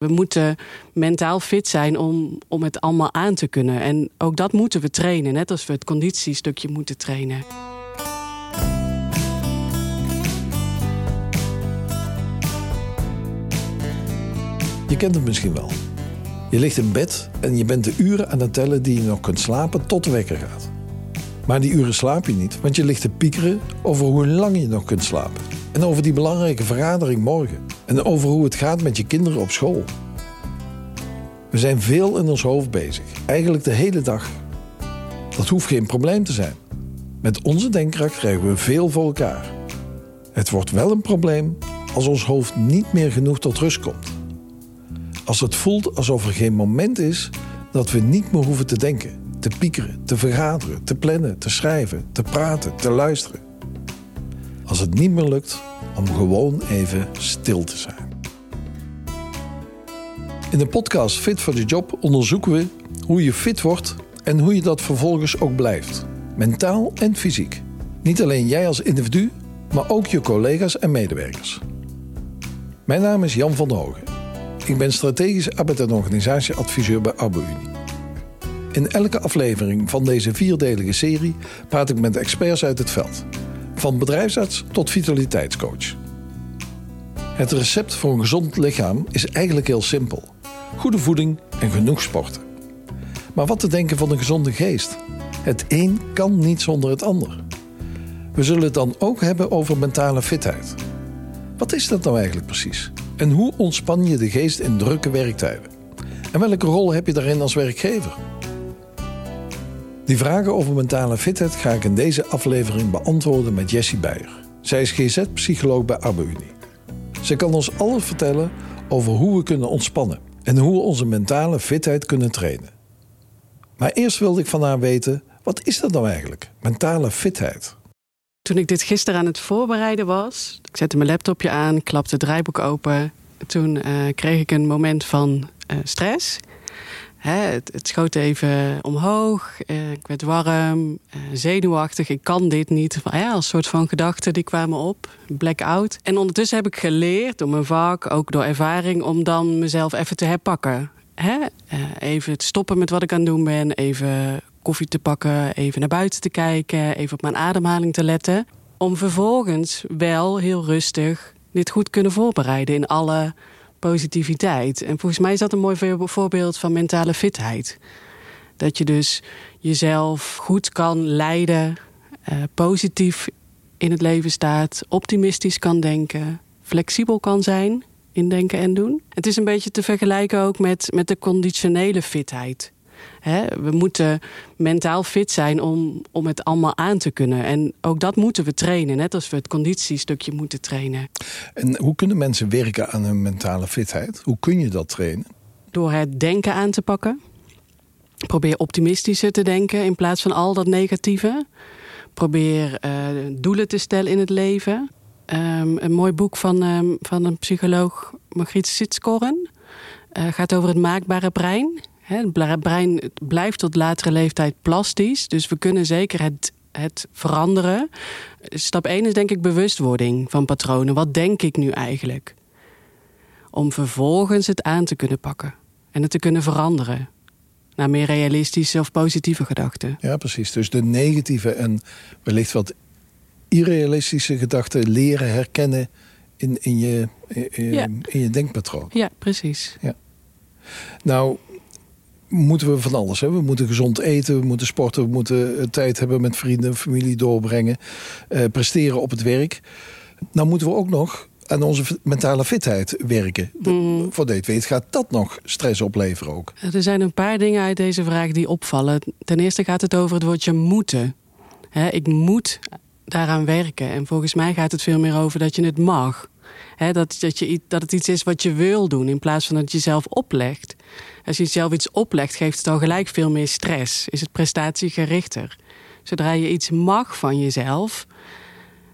We moeten mentaal fit zijn om, om het allemaal aan te kunnen. En ook dat moeten we trainen, net als we het conditiestukje moeten trainen. Je kent het misschien wel. Je ligt in bed en je bent de uren aan het tellen die je nog kunt slapen tot de wekker gaat. Maar die uren slaap je niet, want je ligt te piekeren over hoe lang je nog kunt slapen. En over die belangrijke vergadering morgen. En over hoe het gaat met je kinderen op school. We zijn veel in ons hoofd bezig, eigenlijk de hele dag. Dat hoeft geen probleem te zijn. Met onze denkkracht krijgen we veel voor elkaar. Het wordt wel een probleem als ons hoofd niet meer genoeg tot rust komt. Als het voelt alsof er geen moment is dat we niet meer hoeven te denken, te piekeren, te vergaderen, te plannen, te schrijven, te praten, te luisteren. Als het niet meer lukt om gewoon even stil te zijn. In de podcast Fit for the Job onderzoeken we hoe je fit wordt en hoe je dat vervolgens ook blijft. Mentaal en fysiek. Niet alleen jij als individu, maar ook je collega's en medewerkers. Mijn naam is Jan van der Hogen. Ik ben strategisch arbeid- en organisatieadviseur bij Arbo-Unie. In elke aflevering van deze vierdelige serie praat ik met experts uit het veld. Van bedrijfsarts tot vitaliteitscoach. Het recept voor een gezond lichaam is eigenlijk heel simpel. Goede voeding en genoeg sporten. Maar wat te denken van een gezonde geest? Het een kan niet zonder het ander. We zullen het dan ook hebben over mentale fitheid. Wat is dat nou eigenlijk precies? En hoe ontspan je de geest in drukke werktijden? En welke rol heb je daarin als werkgever? Die vragen over mentale fitheid ga ik in deze aflevering beantwoorden met Jessie Beijer. Zij is GZ-psycholoog bij Arbe-Unie. Ze kan ons alles vertellen over hoe we kunnen ontspannen en hoe we onze mentale fitheid kunnen trainen. Maar eerst wilde ik van haar weten, wat is dat nou eigenlijk, mentale fitheid? Toen ik dit gisteren aan het voorbereiden was, ik zette mijn laptopje aan, klapte het draaiboek open. Toen uh, kreeg ik een moment van uh, stress. Hè, het, schoot even omhoog, uh, ik werd warm, zenuwachtig, ik kan dit niet. Ja, als soort van gedachten die kwamen op, blackout. En ondertussen heb ik geleerd door mijn vak, ook door ervaring, om dan mezelf even te herpakken. Hè? even te stoppen met wat ik aan het doen ben, even koffie te pakken, even naar buiten te kijken, even op mijn ademhaling te letten. Om vervolgens wel heel rustig dit goed kunnen voorbereiden in alle positiviteit. En volgens mij is dat een mooi voorbeeld van mentale fitheid. Dat je dus jezelf goed kan leiden, uh, positief in het leven staat, optimistisch kan denken, flexibel kan zijn in denken en doen. Het is een beetje te vergelijken ook met, met de conditionele fitheid. We moeten mentaal fit zijn om, om het allemaal aan te kunnen. En ook dat moeten we trainen, net als we het conditiestukje moeten trainen. En hoe kunnen mensen werken aan hun mentale fitheid? Hoe kun je dat trainen? Door het denken aan te pakken. Probeer optimistischer te denken in plaats van al dat negatieve. Probeer uh, doelen te stellen in het leven. Um, een mooi boek van, um, van een psycholoog, Margriet Sitskorren. Uh, gaat over het maakbare brein. Het brein blijft tot latere leeftijd plastisch. Dus we kunnen zeker het, het veranderen. Stap 1 is denk ik bewustwording van patronen. Wat denk ik nu eigenlijk? Om vervolgens het aan te kunnen pakken. En het te kunnen veranderen. Naar meer realistische of positieve gedachten. Ja, precies. Dus de negatieve en wellicht wat irrealistische gedachten leren herkennen in, in, je, in, ja. in je denkpatroon. Ja, precies. Ja. Nou, moeten we van alles. Hè? We moeten gezond eten, we moeten sporten, we moeten tijd hebben met vrienden, familie doorbrengen, uh, presteren op het werk. Nou moeten we ook nog aan onze mentale fitheid werken. Mm. Voor dit weet gaat dat nog stress opleveren ook. Er zijn een paar dingen uit deze vraag die opvallen. Ten eerste gaat het over het woordje moeten. ik moet daaraan werken. En volgens mij gaat het veel meer over dat je het mag. Dat, dat, je, dat het iets is wat je wil doen in plaats van dat je zelf oplegt. Als je zelf iets oplegt, geeft het al gelijk veel meer stress. Is het prestatiegerichter. Zodra je iets mag van jezelf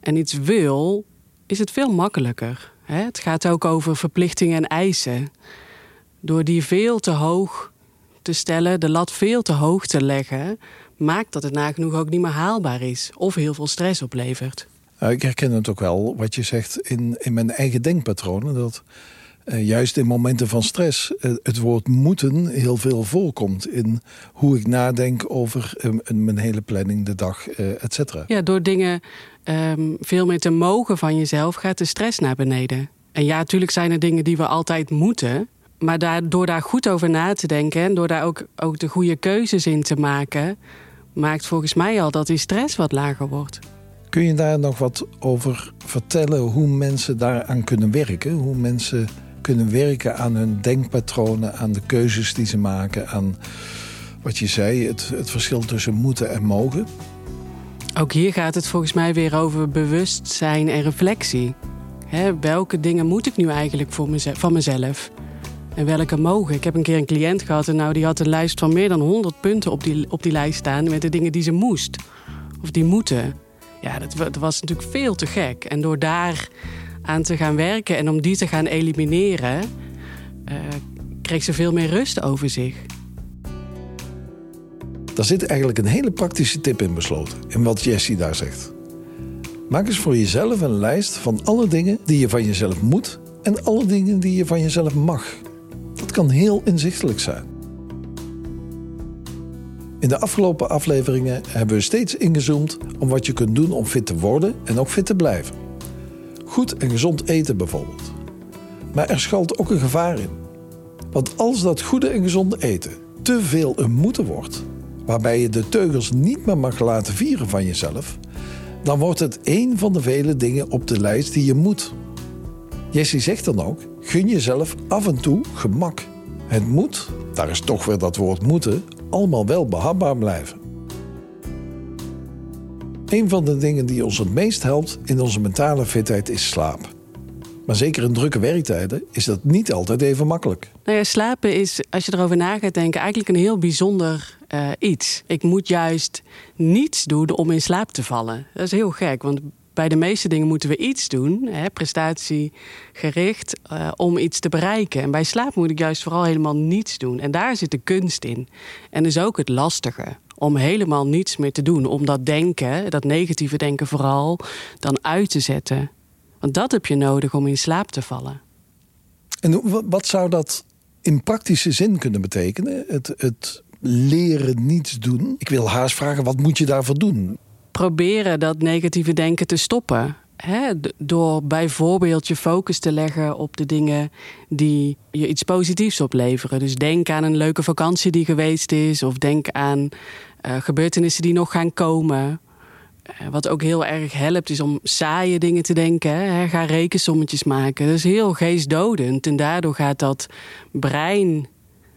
en iets wil, is het veel makkelijker. Het gaat ook over verplichtingen en eisen. Door die veel te hoog te stellen, de lat veel te hoog te leggen, maakt dat het nagenoeg ook niet meer haalbaar is of heel veel stress oplevert. Nou, ik herken het ook wel, wat je zegt, in, in mijn eigen denkpatronen. Dat uh, juist in momenten van stress uh, het woord moeten heel veel voorkomt in hoe ik nadenk over mijn hele planning, de dag, et cetera. Ja, door dingen um, veel meer te mogen van jezelf gaat de stress naar beneden. En ja, natuurlijk zijn er dingen die we altijd moeten. Maar door daar goed over na te denken en door daar ook, ook de goede keuzes in te maken, maakt volgens mij al dat die stress wat lager wordt. Kun je daar nog wat over vertellen hoe mensen daaraan kunnen werken? Hoe mensen kunnen werken aan hun denkpatronen, aan de keuzes die ze maken, aan wat je zei, het, het verschil tussen moeten en mogen? Ook hier gaat het volgens mij weer over bewustzijn en reflectie. welke dingen moet ik nu eigenlijk voor mezelf, van mezelf? En welke mogen? Ik heb een keer een cliënt gehad en nou, die had een lijst van meer dan 100 punten op die, op die lijst staan met de dingen die ze moest. Of die moeten. Ja, dat, was natuurlijk veel te gek. En door daar aan te gaan werken en om die te gaan elimineren, uh, kreeg ze veel meer rust over zich. Daar zit eigenlijk een hele praktische tip in besloten, in wat Jessie daar zegt. Maak eens voor jezelf een lijst van alle dingen die je van jezelf moet en alle dingen die je van jezelf mag. Dat kan heel inzichtelijk zijn. In de afgelopen afleveringen hebben we steeds ingezoomd om wat je kunt doen om fit te worden en ook fit te blijven. Goed en gezond eten bijvoorbeeld. Maar er schuilt ook een gevaar in. Want als dat goede en gezonde eten te veel een moeten wordt, waarbij je de teugels niet meer mag laten vieren van jezelf, dan wordt het één van de vele dingen op de lijst die je moet. Jessie zegt dan ook: gun jezelf af en toe gemak. Het moet, daar is toch weer dat woord moeten, allemaal wel behapbaar blijven. Een van de dingen die ons het meest helpt in onze mentale fitheid is slaap. Maar zeker in drukke werktijden is dat niet altijd even makkelijk. Nou ja, slapen is, als je erover na gaat denken, eigenlijk een heel bijzonder uh, iets. Ik moet juist niets doen om in slaap te vallen. Dat is heel gek, want bij de meeste dingen moeten we iets doen, hè, prestatiegericht, uh, om iets te bereiken. En bij slaap moet ik juist vooral helemaal niets doen. En daar zit de kunst in. En dus ook het lastige. Om helemaal niets meer te doen. Om dat denken, dat negatieve denken vooral, dan uit te zetten. Want dat heb je nodig om in slaap te vallen. En wat zou dat in praktische zin kunnen betekenen? Het, het leren niets doen. Ik wil haast vragen, wat moet je daarvoor doen? Proberen dat negatieve denken te stoppen. door bijvoorbeeld je focus te leggen op de dingen die je iets positiefs opleveren. Dus denk aan een leuke vakantie die geweest is, of denk aan uh, gebeurtenissen die nog gaan komen. Eh, wat ook heel erg helpt, is om saaie dingen te denken. Hè. Ga rekensommetjes maken. Dat is heel geestdodend. En daardoor gaat dat brein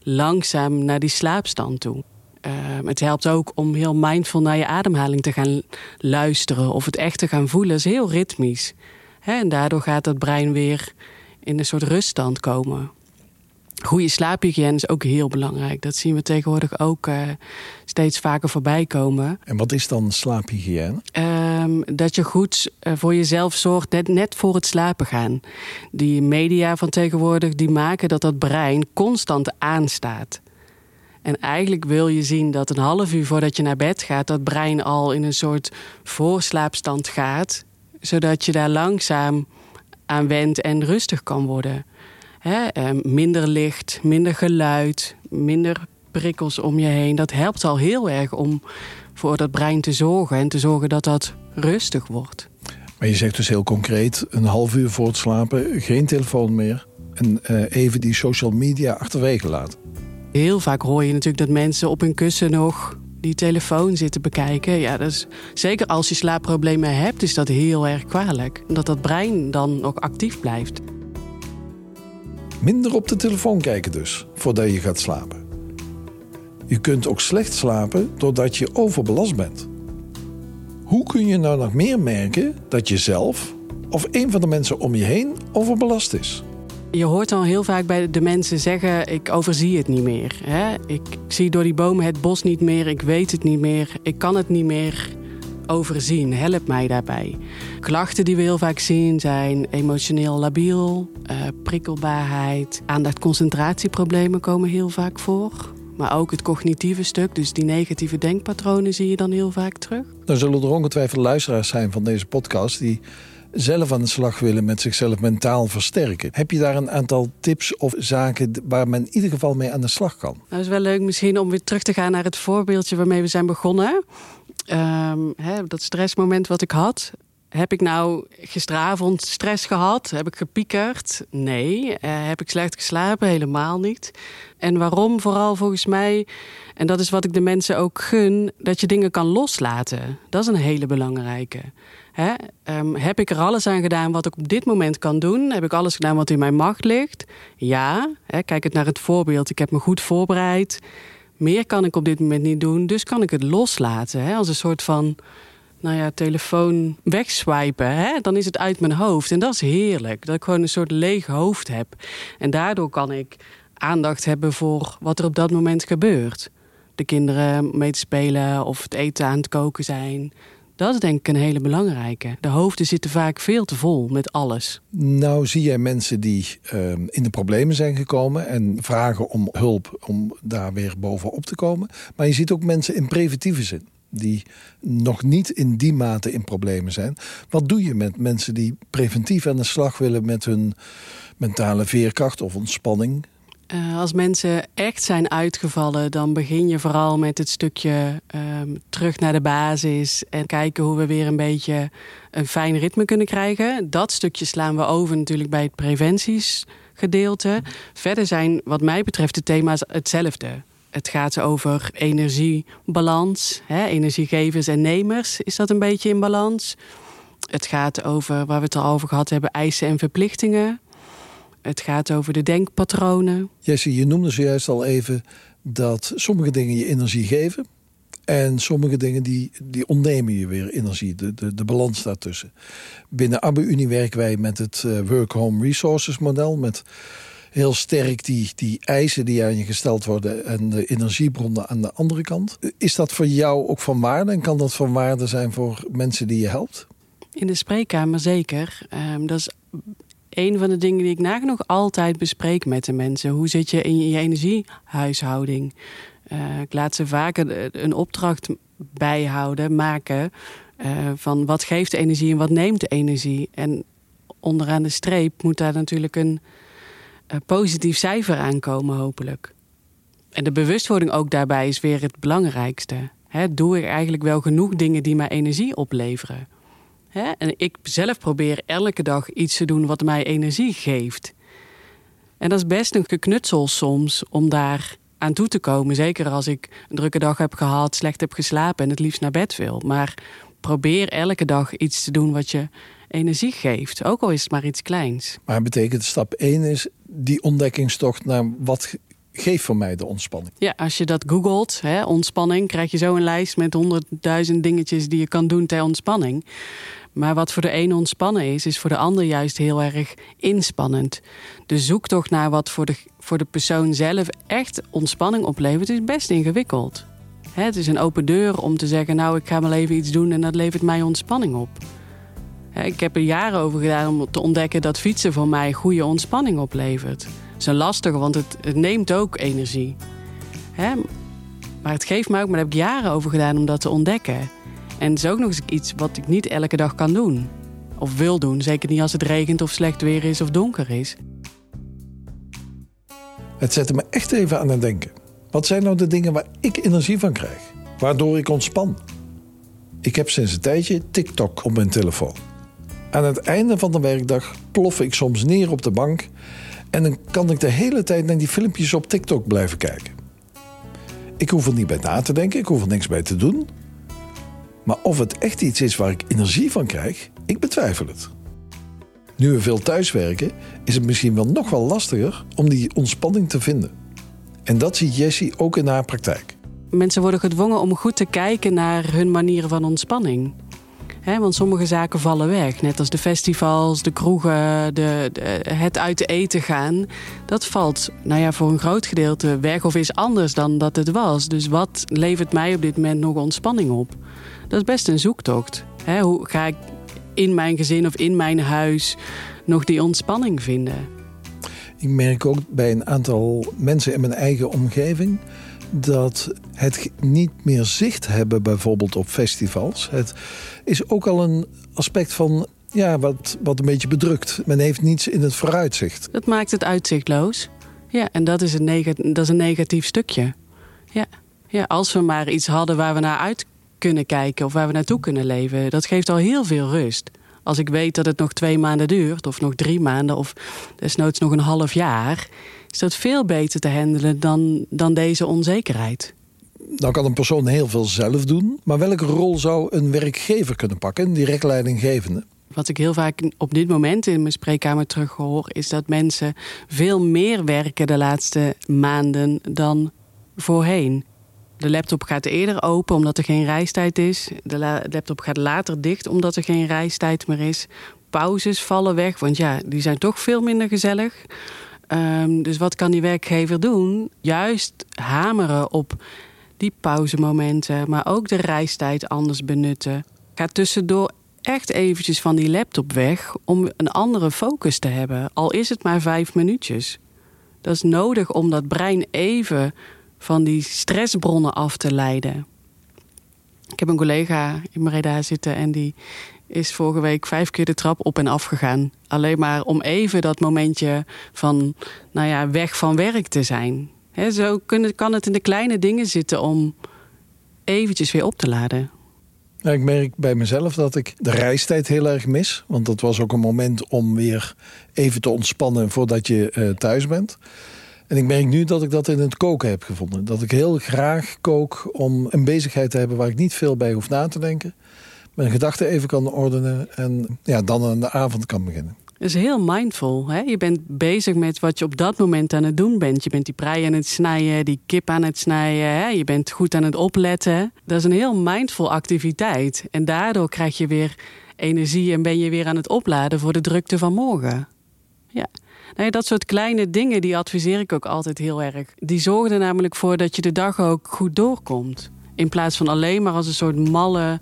langzaam naar die slaapstand toe. Uh, het helpt ook om heel mindful naar je ademhaling te gaan luisteren of het echt te gaan voelen. Dat is heel ritmisch. En daardoor gaat het brein weer in een soort ruststand komen. Goede slaaphygiëne is ook heel belangrijk. Dat zien we tegenwoordig ook uh, steeds vaker voorbij komen. En wat is dan slaaphygiëne? Um, dat je goed uh, voor jezelf zorgt, net, net voor het slapen gaan. Die media van tegenwoordig die maken dat dat brein constant aanstaat. En eigenlijk wil je zien dat een half uur voordat je naar bed gaat, dat brein al in een soort voorslaapstand gaat, zodat je daar langzaam aan wendt en rustig kan worden. Ehm, minder licht, minder geluid, minder prikkels om je heen. Dat helpt al heel erg om voor dat brein te zorgen en te zorgen dat dat rustig wordt. Maar je zegt dus heel concreet: een half uur voor het slapen, geen telefoon meer. En uh, even die social media achterwege laten. Heel vaak hoor je natuurlijk dat mensen op hun kussen nog die telefoon zitten bekijken. Ja, dat zeker als je slaapproblemen hebt, is dat heel erg kwalijk. Dat dat brein dan nog actief blijft. Minder op de telefoon kijken dus, voordat je gaat slapen. Je kunt ook slecht slapen doordat je overbelast bent. Hoe kun je nou nog meer merken dat je zelf of een van de mensen om je heen overbelast is? Je hoort al heel vaak bij de mensen zeggen: Ik overzie het niet meer. Hè? Ik zie door die bomen het bos niet meer. Ik weet het niet meer. Ik kan het niet meer overzien. Help mij daarbij. Klachten die we heel vaak zien zijn emotioneel labiel, uh, prikkelbaarheid, aandacht-concentratieproblemen komen heel vaak voor. Maar ook het cognitieve stuk, dus die negatieve denkpatronen zie je dan heel vaak terug. Dan zullen er ongetwijfeld luisteraars zijn van deze podcast die zelf aan de slag willen met zichzelf mentaal versterken. Heb je daar een aantal tips of zaken waar men in ieder geval mee aan de slag kan? Nou, is wel leuk misschien om weer terug te gaan naar het voorbeeldje waarmee we zijn begonnen. Um, dat stressmoment wat ik had. Heb ik nou gisteravond stress gehad? Heb ik gepiekerd? Nee. Uh, heb ik slecht geslapen? Helemaal niet. En waarom? Vooral volgens mij, en dat is wat ik de mensen ook gun, dat je dingen kan loslaten. Dat is een hele belangrijke. Hè? Um, heb ik er alles aan gedaan wat ik op dit moment kan doen? Heb ik alles gedaan wat in mijn macht ligt? Ja. Hè? Kijk het naar het voorbeeld. Ik heb me goed voorbereid. Meer kan ik op dit moment niet doen, dus kan ik het loslaten. Hè? Als een soort van nou ja, telefoon wegswipen, hè, dan is het uit mijn hoofd. En dat is heerlijk, dat ik gewoon een soort leeg hoofd heb. En daardoor kan ik aandacht hebben voor wat er op dat moment gebeurt. De kinderen mee te spelen of het eten aan het koken zijn. Dat is denk ik een hele belangrijke. De hoofden zitten vaak veel te vol met alles. Nou zie jij mensen die uh, in de problemen zijn gekomen... en vragen om hulp om daar weer bovenop te komen. Maar je ziet ook mensen in preventieve zin die nog niet in die mate in problemen zijn. Wat doe je met mensen die preventief aan de slag willen met hun mentale veerkracht of ontspanning? Uh, als mensen echt zijn uitgevallen, dan begin je vooral met het stukje um, terug naar de basis en kijken hoe we weer een beetje een fijn ritme kunnen krijgen. Dat stukje slaan we over natuurlijk bij het preventiesgedeelte. Verder zijn, wat mij betreft, de thema's hetzelfde. Het gaat over energiebalans, hè, energiegevers en nemers. Is dat een beetje in balans? Het gaat over, waar we het al over gehad hebben, eisen en verplichtingen. Het gaat over de denkpatronen. Jessie, je noemde zojuist al even dat sommige dingen je energie geven. En sommige dingen die, die ontnemen je weer energie, de, de, balans daartussen. Binnen Abbe Unie werken wij met het uh, Work Home Resources model. Met heel sterk die, die eisen die aan je gesteld worden en de energiebronnen aan de andere kant. Is dat voor jou ook van waarde en kan dat van waarde zijn voor mensen die je helpt? In de spreekkamer zeker. Um, dat is een van de dingen die ik nagenoeg altijd bespreek met de mensen. Hoe zit je in je energiehuishouding? Uh, ik laat ze vaak een opdracht bijhouden, maken... Uh, van wat geeft energie en wat neemt energie. En onderaan de streep moet daar natuurlijk een positief cijfer aankomen, hopelijk. En de bewustwording ook daarbij is weer het belangrijkste. Doe ik eigenlijk wel genoeg dingen die mij energie opleveren? En ik zelf probeer elke dag iets te doen wat mij energie geeft. En dat is best een geknutsel soms om daar aan toe te komen. Zeker als ik een drukke dag heb gehad, slecht heb geslapen en het liefst naar bed wil. Maar probeer elke dag iets te doen wat je energie geeft. Ook al is het maar iets kleins. Maar betekent stap 1 is die ontdekkingstocht naar wat geeft voor mij de ontspanning. Ja, als je dat googelt, hè, ontspanning, krijg je zo een lijst met honderdduizend dingetjes die je kan doen ter ontspanning. Maar wat voor de een ontspannen is, is voor de ander juist heel erg inspannend. De zoektocht naar wat voor de, voor de persoon zelf echt ontspanning oplevert, is best ingewikkeld. Het is een open deur om te zeggen, nou ik ga wel even iets doen en dat levert mij ontspanning op. Ik heb er jaren over gedaan om te ontdekken dat fietsen voor mij goede ontspanning oplevert. Dat is een lastige, want het, het neemt ook energie. Hè? Maar het geeft me ook, maar daar heb ik jaren over gedaan om dat te ontdekken. En het is ook nog eens iets wat ik niet elke dag kan doen. Of wil doen, zeker niet als het regent of slecht weer is of donker is. Het zette me echt even aan het denken. Wat zijn nou de dingen waar ik energie van krijg? Waardoor ik ontspan? Ik heb sinds een tijdje TikTok op mijn telefoon. Aan het einde van de werkdag plof ik soms neer op de bank en dan kan ik de hele tijd naar die filmpjes op TikTok blijven kijken. Ik hoef er niet bij na te denken, ik hoef er niks bij te doen. Maar of het echt iets is waar ik energie van krijg, ik betwijfel het. Nu we veel thuiswerken, is het misschien wel nog wel lastiger om die ontspanning te vinden. En dat ziet Jessie ook in haar praktijk. Mensen worden gedwongen om goed te kijken naar hun manieren van ontspanning want sommige zaken vallen weg. Net als de festivals, de kroegen, de, het uit eten gaan. Dat valt nou ja, voor een groot gedeelte weg of is anders dan dat het was. Dus wat levert mij op dit moment nog ontspanning op? Dat is best een zoektocht. hoe ga ik in mijn gezin of in mijn huis nog die ontspanning vinden? Ik merk ook bij een aantal mensen in mijn eigen omgeving dat het niet meer zicht hebben, bijvoorbeeld op festivals. Het is ook al een aspect van ja, wat, wat een beetje bedrukt. Men heeft niets in het vooruitzicht. Dat maakt het uitzichtloos. Ja, en dat is een, dat is een negatief stukje. Ja. ja, als we maar iets hadden waar we naar uit kunnen kijken of waar we naartoe kunnen leven, dat geeft al heel veel rust. Als ik weet dat het nog twee maanden duurt, of nog drie maanden, of desnoods nog een half jaar, is dat veel beter te handelen dan, dan deze onzekerheid. Nou kan een persoon heel veel zelf doen, maar welke rol zou een werkgever kunnen pakken, een direct leidinggevende? Wat ik heel vaak op dit moment in mijn spreekkamer terughoor, is dat mensen veel meer werken de laatste maanden dan voorheen. De laptop gaat eerder open omdat er geen reistijd is. De laptop gaat later dicht omdat er geen reistijd meer is. Pauzes vallen weg, want ja, die zijn toch veel minder gezellig. Um, dus wat kan die werkgever doen? Juist hameren op die pauzemomenten, maar ook de reistijd anders benutten. Ga tussendoor echt eventjes van die laptop weg om een andere focus te hebben. Al is het maar vijf minuutjes. Dat is nodig om dat brein even van die stressbronnen af te leiden. Ik heb een collega in Breda zitten en die is vorige week vijf keer de trap op en af gegaan. Alleen maar om even dat momentje van, nou ja, weg van werk te zijn. Zo kan het in de kleine dingen zitten om eventjes weer op te laden. ik merk bij mezelf dat ik de reistijd heel erg mis. Want dat was ook een moment om weer even te ontspannen voordat je uh, thuis bent. En ik merk nu dat ik dat in het koken heb gevonden. Dat ik heel graag kook om een bezigheid te hebben waar ik niet veel bij hoef na te denken. Mijn gedachten even kan ordenen en ja, dan aan de avond kan beginnen. Het is heel mindful. Hè? Je bent bezig met wat je op dat moment aan het doen bent. Je bent die prei aan het snijden, die kip aan het snijden. Hè? Je bent goed aan het opletten. Dat is een heel mindful activiteit. En daardoor krijg je weer energie en ben je weer aan het opladen voor de drukte van morgen. Ja. Nee, dat soort kleine dingen, die adviseer ik ook altijd heel erg. Die zorgen er namelijk voor dat je de dag ook goed doorkomt. In plaats van alleen maar als een soort malle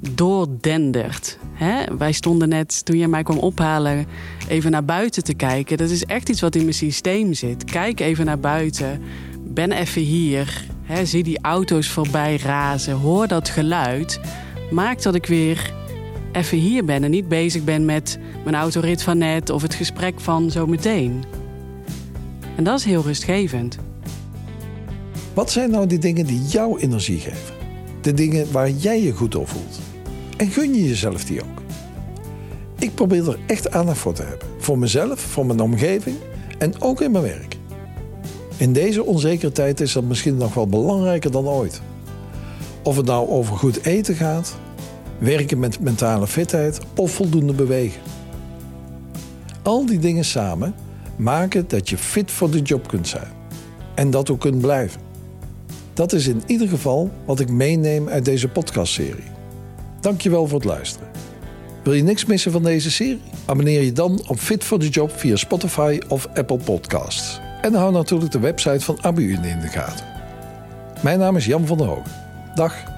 doordendert. Hè? Wij stonden net, toen je mij kwam ophalen, even naar buiten te kijken. Dat is echt iets wat in mijn systeem zit. Kijk even naar buiten. Ben even hier. Zie die auto's voorbij razen. Hoor dat geluid. Maakt dat ik weer even hier ben en niet bezig ben met mijn autorit van net of het gesprek van zo meteen. En dat is heel rustgevend. Wat zijn nou die dingen die jou energie geven? De dingen waar jij je goed over voelt? En gun je jezelf die ook? Ik probeer er echt aandacht voor te hebben. Voor mezelf, voor mijn omgeving en ook in mijn werk. In deze onzekere tijd is dat misschien nog wel belangrijker dan ooit. Of het nou over goed eten gaat, werken met mentale fitheid of voldoende bewegen. Al die dingen samen maken dat je fit voor de job kunt zijn. En dat ook kunt blijven. Dat is in ieder geval wat ik meeneem uit deze podcastserie. Dankjewel voor het luisteren. Wil je niks missen van deze serie? Abonneer je dan op Fit for the Job via Spotify of Apple Podcasts. En hou natuurlijk de website van ABU in de gaten. Mijn naam is Jan van der Hoog. Dag.